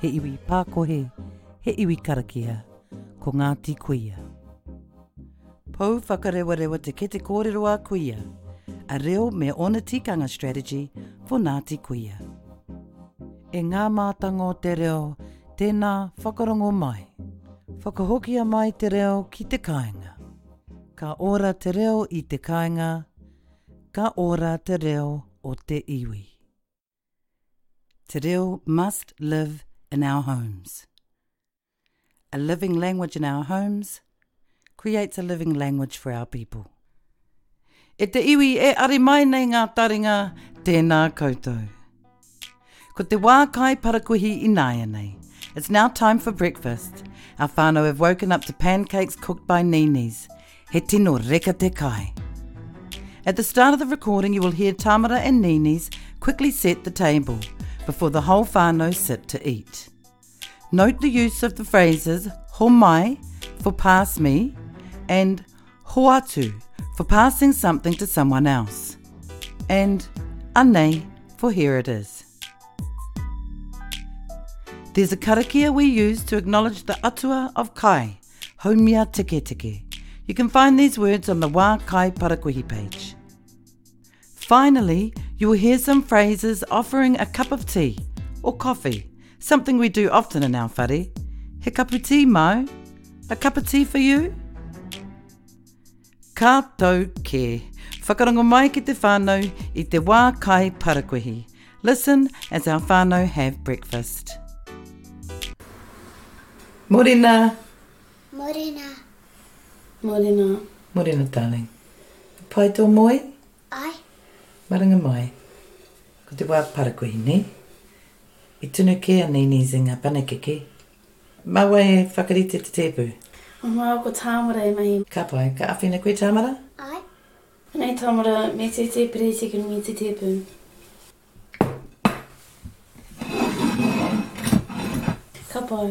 he iwi pākohe, he iwi karakia, ko Ngāti Kuia. Pou whakarewarewa te kete kōrero a Kuia, a reo me ōna tikanga strategy for Ngāti Kuia. E ngā mātanga o te reo, tēnā whakarongo mai. Whakahokia mai te reo ki te kāinga. Ka ora te reo i te kāinga, ka ora te reo o te iwi. Te reo must live in our homes. A living language in our homes creates a living language for our people. E te iwi e ari mai nei ngā taringa, tēnā koutou. Ko te wā kai parakuhi ināianei. It's now time for breakfast. Our whānau have woken up to pancakes cooked by Nini's. He tino reka te kai. At the start of the recording, you will hear Tamara and Nini's quickly set the table before the whole whānau sit to eat. Note the use of the phrases mai" for pass me and atu" for passing something to someone else and ane for here it is. There's a karakia we use to acknowledge the atua of kai, haumia tike tike. You can find these words on the Wa Kai Parakuhi page. Finally, you will hear some phrases offering a cup of tea or coffee, something we do often in our whare. He kapu tī mau? A cup of tea for you? Ka tau kē. Whakarongo mai ki te whānau i te wā kai parakuihi. Listen as our whānau have breakfast. Morena. Morena. Morena. Morena darling. Ka pai tō moe? Ae. Maranga mai. Ko te wā parakuihi nei. I tunu kē a Nini's i ngā panekeke. Maua e whakarite te tēpu. Ko Maua ko Tāmara e mahi. Ka pai, ka awhina koe Tāmara? Ae. Nei Tāmara, me te tēpere te kino i te tēpu. Ka pai.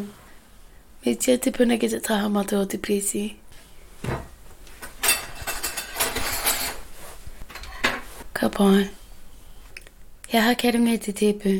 Me tia te puna ki te taha matua o te piriti. Ka pai. He aha kei runga i te tēpu?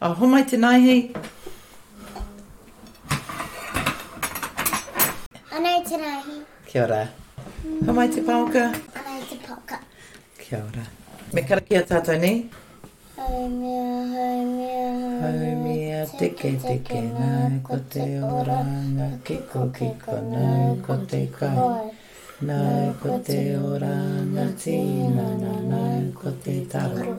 A homai te naihi. Anei te naihi. Kia ora. Homai te paoka. Anei te paoka. Kia ora. Me karakia tatou nei. Haumia, haumia, haumia, teke, teke, nau, ko te oranga, kiko, kiko, nau, ko te kai. Nau, ko te oranga, tīnana, nau, ko te taro.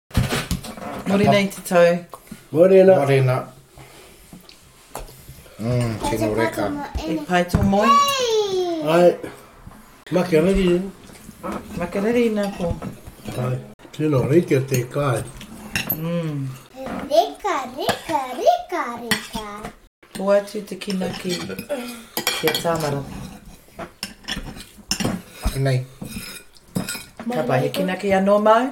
Morena i te tau. Morena. Morena. Mm, tino reka. E pai tō moe. Ai. Makariri. Makariri nā ko. Ai. Tino reka te kai. Mm. Reka, reka, reka, reka. Ko atu te kinaki ki a Tāmara. Nei. Ka pai he kinaki anō māu?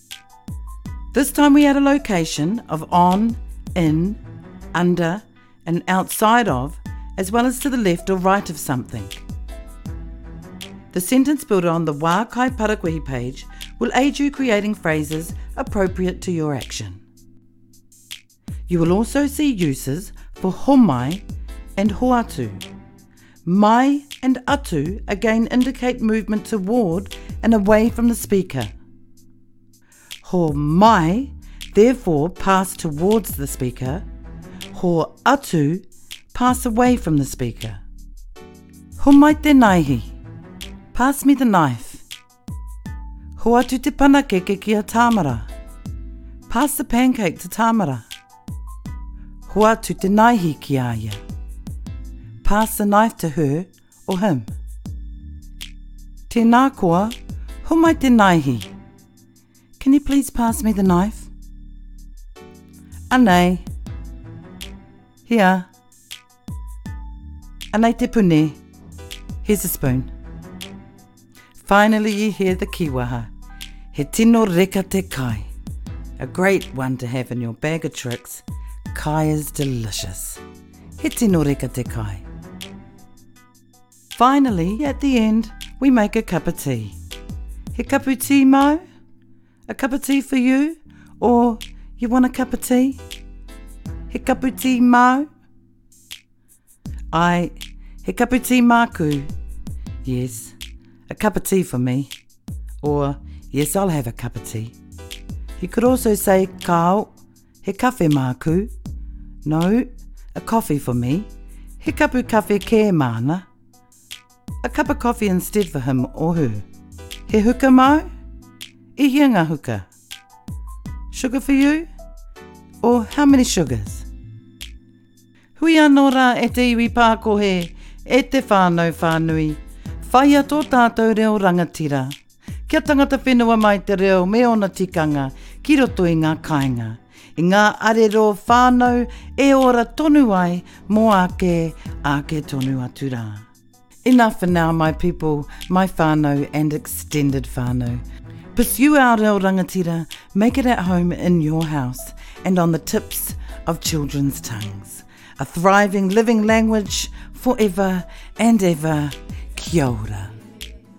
This time we add a location of on, in, under, and outside of, as well as to the left or right of something. The sentence builder on the Wa Kai page will aid you creating phrases appropriate to your action. You will also see uses for homai and hoatu. Mai and atu again indicate movement toward and away from the speaker. Ho mai therefore pass towards the speaker. Ho atu pass away from the speaker. Homai te naihi. Pass me the knife. Hoatu te panakeke ki a Tāmara. Pass the pancake to Tāmara. Hoatu te naihi ki a ia. Pass the knife to her or him. Tēnā koa, homai te naihi. Can you please pass me the knife? Anei. Here. Anei te pune. Here's a spoon. Finally you hear the kiwaha. He tino reka te kai. A great one to have in your bag of tricks. Kai is delicious. He tino reka te kai. Finally, at the end, we make a cup of tea. He kapu tī māu? A cup of tea for you? Or you want a cup of tea? He kapu tī māu? Ai, he kapu tī māku. Yes, a cup of tea for me. Or, yes, I'll have a cup of tea. You could also say, kāo, he kawhe māku. No, a coffee for me. He kapu kawhe kē māna. A cup of coffee instead for him or her. He huka māu? I hia ngā huka? Sugar for you? Or how many sugars? Hui anō rā e te iwi pākohe, e te whānau whānui, whaia tō tātou reo rangatira. Kia tangata whenua mai te reo me ōna tikanga ki roto i ngā kāinga, i ngā arero whānau e ora tonu ai mō ake, ake tonu atu rā. Enough for now my people, my whānau and extended whānau. Pursue our reo rangatira, make it at home in your house and on the tips of children's tongues. A thriving, living language forever and ever. Kia ora.